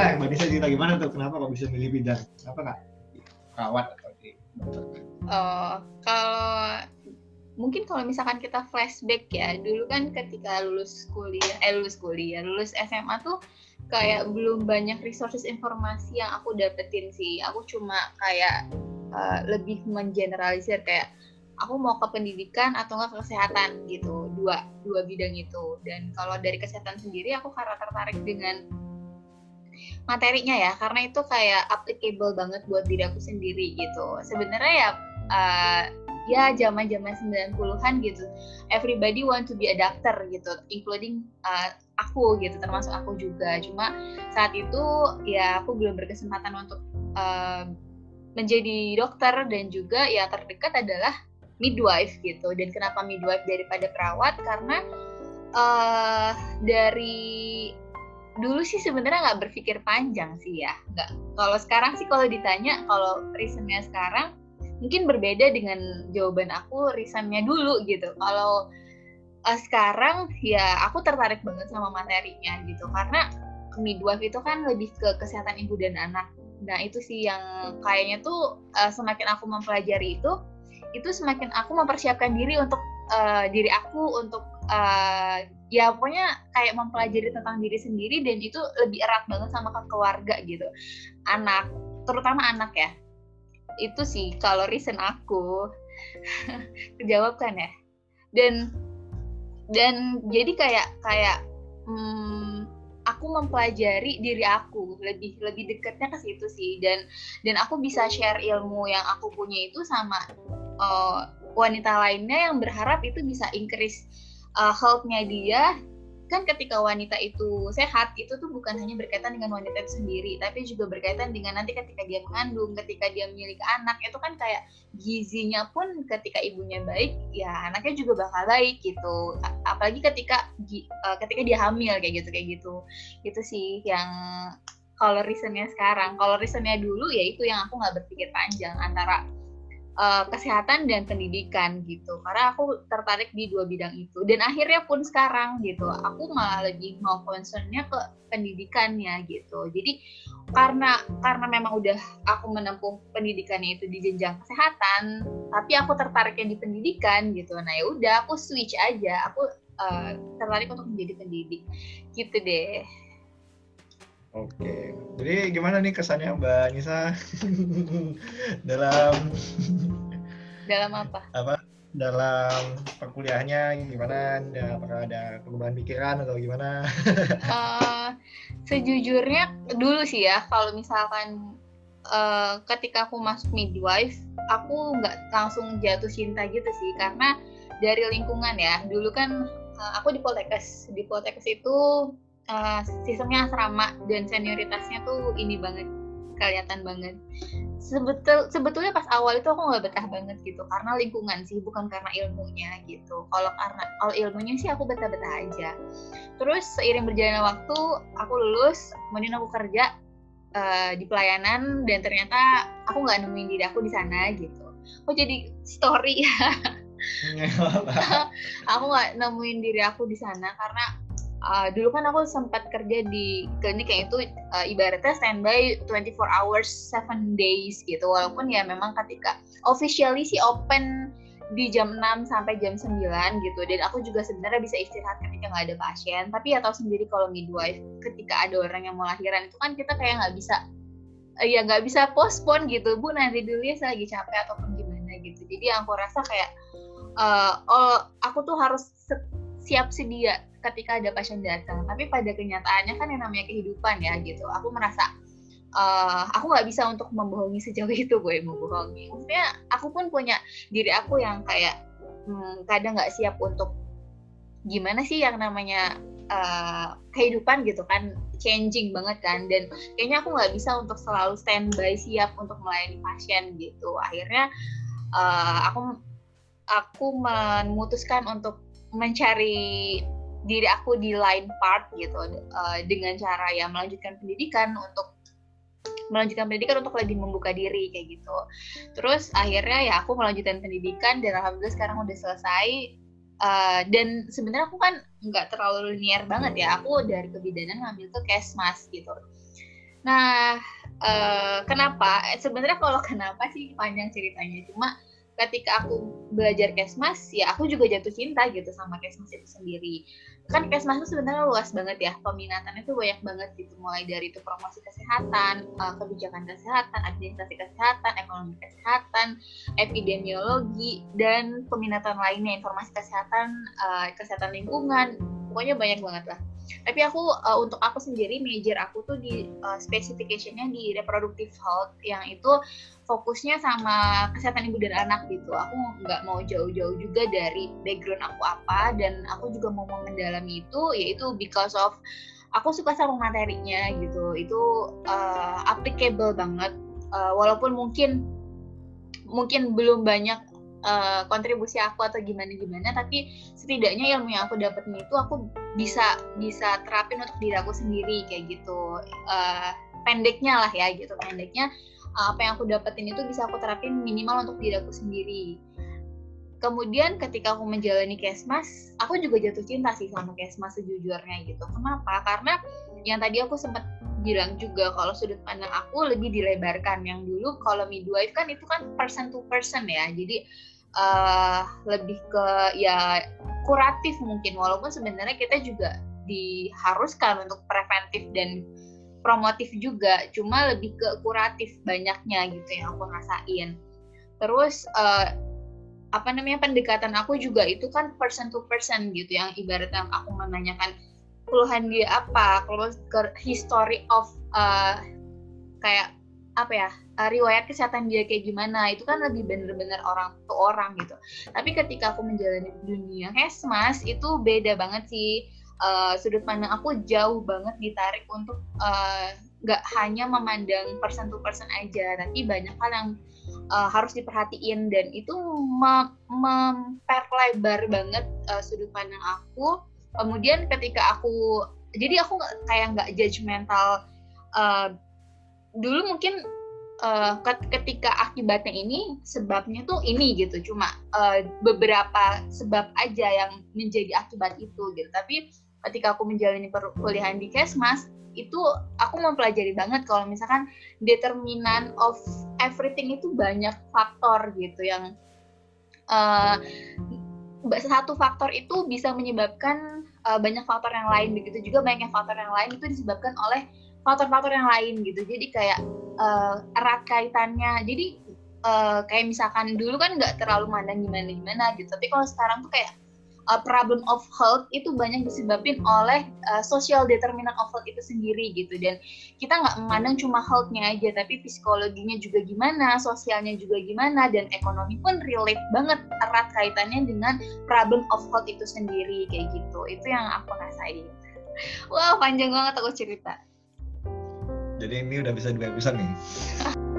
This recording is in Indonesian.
kak mbak Nisa cerita gimana tuh kenapa kok bisa milih bidang apa kak perawat atau di Oh, kalau mungkin kalau misalkan kita flashback ya, dulu kan ketika lulus kuliah, eh lulus kuliah, lulus SMA tuh kayak belum banyak resources informasi yang aku dapetin sih. Aku cuma kayak uh, lebih mengeneralisir kayak aku mau ke pendidikan atau enggak ke kesehatan gitu, dua dua bidang itu. Dan kalau dari kesehatan sendiri aku karena tertarik dengan materinya ya karena itu kayak applicable banget buat diri aku sendiri gitu. Sebenarnya ya uh, ya zaman zaman 90-an gitu everybody want to be a doctor gitu including uh, aku gitu termasuk aku juga. Cuma saat itu ya aku belum berkesempatan untuk uh, menjadi dokter dan juga ya terdekat adalah midwife gitu. Dan kenapa midwife daripada perawat? Karena uh, dari dulu sih sebenarnya nggak berpikir panjang sih ya. Nggak kalau sekarang sih kalau ditanya kalau reasonnya sekarang mungkin berbeda dengan jawaban aku reasonnya dulu gitu. Kalau uh, sekarang ya aku tertarik banget sama materinya gitu. Karena midwife itu kan lebih ke kesehatan ibu dan anak. Nah itu sih yang kayaknya tuh uh, semakin aku mempelajari itu itu semakin aku mempersiapkan diri untuk uh, diri aku untuk uh, ya pokoknya kayak mempelajari tentang diri sendiri dan itu lebih erat banget sama ke keluarga gitu. Anak terutama anak ya. Itu sih kalau reason aku kejawab kan ya. Dan dan jadi kayak kayak hmm, aku mempelajari diri aku lebih lebih dekatnya ke situ sih. Dan dan aku bisa share ilmu yang aku punya itu sama uh, wanita lainnya yang berharap itu bisa increase uh, health-nya dia kan ketika wanita itu sehat itu tuh bukan hanya berkaitan dengan wanita itu sendiri tapi juga berkaitan dengan nanti ketika dia mengandung ketika dia memiliki anak itu kan kayak gizinya pun ketika ibunya baik ya anaknya juga bakal baik gitu. Apalagi ketika uh, ketika dia hamil kayak gitu kayak gitu. Itu sih yang kalau reasonnya sekarang. Kalau reasonnya dulu ya itu yang aku nggak berpikir panjang antara uh, kesehatan dan pendidikan gitu. Karena aku tertarik di dua bidang itu. Dan akhirnya pun sekarang gitu aku malah lebih mau concernnya ke pendidikannya gitu. Jadi karena karena memang udah aku menempuh pendidikannya itu di jenjang kesehatan tapi aku tertariknya di pendidikan gitu. Nah ya udah aku switch aja. Aku uh, tertarik untuk menjadi pendidik. Gitu deh Oke, jadi gimana nih kesannya Mbak Nisa dalam dalam apa? Apa? Dalam perkuliahannya gimana? Ada, apakah ada perubahan pikiran atau gimana? uh, sejujurnya dulu sih ya, kalau misalkan uh, ketika aku masuk midwife, aku nggak langsung jatuh cinta gitu sih, karena dari lingkungan ya. Dulu kan uh, aku di Poltekkes, di Poltekkes itu uh, sistemnya asrama dan senioritasnya tuh ini banget kelihatan banget. Sebetul sebetulnya pas awal itu aku nggak betah banget gitu karena lingkungan sih bukan karena ilmunya gitu. Kalau karena kalau ilmunya sih aku betah-betah aja. Terus seiring berjalannya waktu aku lulus kemudian aku kerja uh, di pelayanan dan ternyata aku nggak nemuin diri aku di sana gitu. Oh jadi story ya. Aku nggak nemuin diri aku di sana karena uh, dulu kan aku sempat kerja di klinik yang itu uh, ibaratnya standby 24 hours 7 days gitu. Walaupun ya memang ketika officially sih open di jam 6 sampai jam 9 gitu. Dan aku juga sebenarnya bisa istirahat ketika nggak ada pasien. Tapi ya tahu sendiri kalau midwife ketika ada orang yang mau lahiran itu kan kita kayak nggak bisa uh, ya nggak bisa postpone gitu. Bu nanti dulu ya saya lagi capek ataupun gimana gitu. Jadi aku rasa kayak uh, oh aku tuh harus siap sedia ketika ada pasien datang. Tapi pada kenyataannya kan yang namanya kehidupan ya gitu. Aku merasa uh, aku nggak bisa untuk membohongi sejauh itu gue membohongi. Maksudnya aku pun punya diri aku yang kayak hmm, kadang nggak siap untuk gimana sih yang namanya uh, kehidupan gitu kan. Changing banget kan. Dan kayaknya aku nggak bisa untuk selalu standby siap untuk melayani pasien gitu. Akhirnya uh, aku aku memutuskan untuk mencari diri aku di line part gitu uh, dengan cara ya melanjutkan pendidikan untuk melanjutkan pendidikan untuk lebih membuka diri kayak gitu. Terus akhirnya ya aku melanjutkan pendidikan dan alhamdulillah sekarang udah selesai. Uh, dan sebenarnya aku kan nggak terlalu linear banget ya. Aku dari kebidanan ngambil tuh kesmas gitu. Nah, uh, kenapa? Sebenarnya kalau kenapa sih panjang ceritanya. Cuma ketika aku belajar kesmas, ya aku juga jatuh cinta gitu sama kesmas itu sendiri. Kan kesmas itu sebenarnya luas banget ya, peminatannya itu banyak banget gitu. Mulai dari itu promosi kesehatan, uh, kebijakan kesehatan, administrasi kesehatan, ekonomi kesehatan, epidemiologi, dan peminatan lainnya, informasi kesehatan, uh, kesehatan lingkungan, pokoknya banyak banget lah tapi aku uh, untuk aku sendiri major aku tuh di uh, specificationnya di reproductive health yang itu fokusnya sama kesehatan ibu dan anak gitu. Aku nggak mau jauh-jauh juga dari background aku apa dan aku juga mau mendalami itu yaitu because of aku suka sama materinya gitu. Itu uh, applicable banget. Uh, walaupun mungkin mungkin belum banyak uh, kontribusi aku atau gimana gimana tapi setidaknya ilmu yang aku dapetin itu aku bisa bisa terapin untuk diri aku sendiri kayak gitu. Uh, pendeknya lah ya gitu. Pendeknya uh, apa yang aku dapetin itu bisa aku terapin minimal untuk diri aku sendiri kemudian ketika aku menjalani kesmas aku juga jatuh cinta sih sama kesmas sejujurnya gitu. Kenapa? Karena yang tadi aku sempat bilang juga kalau sudut pandang aku lebih dilebarkan. Yang dulu kalau midwife kan itu kan person to person ya. Jadi uh, lebih ke ya kuratif mungkin. Walaupun sebenarnya kita juga diharuskan untuk preventif dan promotif juga. Cuma lebih ke kuratif banyaknya gitu yang aku rasain. Terus uh, apa namanya pendekatan aku juga itu kan person to person gitu yang ibaratnya aku menanyakan keluhan dia apa kalau ke history of uh, kayak apa ya uh, riwayat kesehatan dia kayak gimana itu kan lebih bener-bener orang tuh orang gitu. Tapi ketika aku menjalani dunia hesmas itu beda banget sih. Uh, sudut pandang aku jauh banget ditarik untuk uh, nggak hanya memandang person to person aja tapi banyak hal yang uh, harus diperhatiin. Dan itu memperlebar banget uh, sudut pandang aku. Kemudian ketika aku jadi aku kayak nggak judgmental uh, dulu mungkin uh, ketika akibatnya ini sebabnya tuh ini gitu. Cuma uh, beberapa sebab aja yang menjadi akibat itu gitu. Tapi ketika aku menjalani perkuliahan di Kesmas itu aku mempelajari banget kalau misalkan determinan of everything itu banyak faktor gitu yang uh, satu faktor itu bisa menyebabkan uh, banyak faktor yang lain. Begitu juga banyak faktor yang lain itu disebabkan oleh faktor-faktor yang lain gitu. Jadi kayak uh, erat kaitannya. Jadi uh, kayak misalkan dulu kan nggak terlalu mandang gimana gimana gitu. Tapi kalau sekarang tuh kayak uh, problem of health itu banyak disebabkan oleh uh, social determinant of health itu sendiri gitu. Dan kita nggak memandang cuma healthnya aja tapi psikologinya juga gimana sosialnya juga gimana dan ekonomi pun relate banget erat kaitannya dengan problem of health itu sendiri kayak gitu. Itu yang aku rasain. Wow panjang banget aku cerita. Jadi ini udah bisa dua episode nih.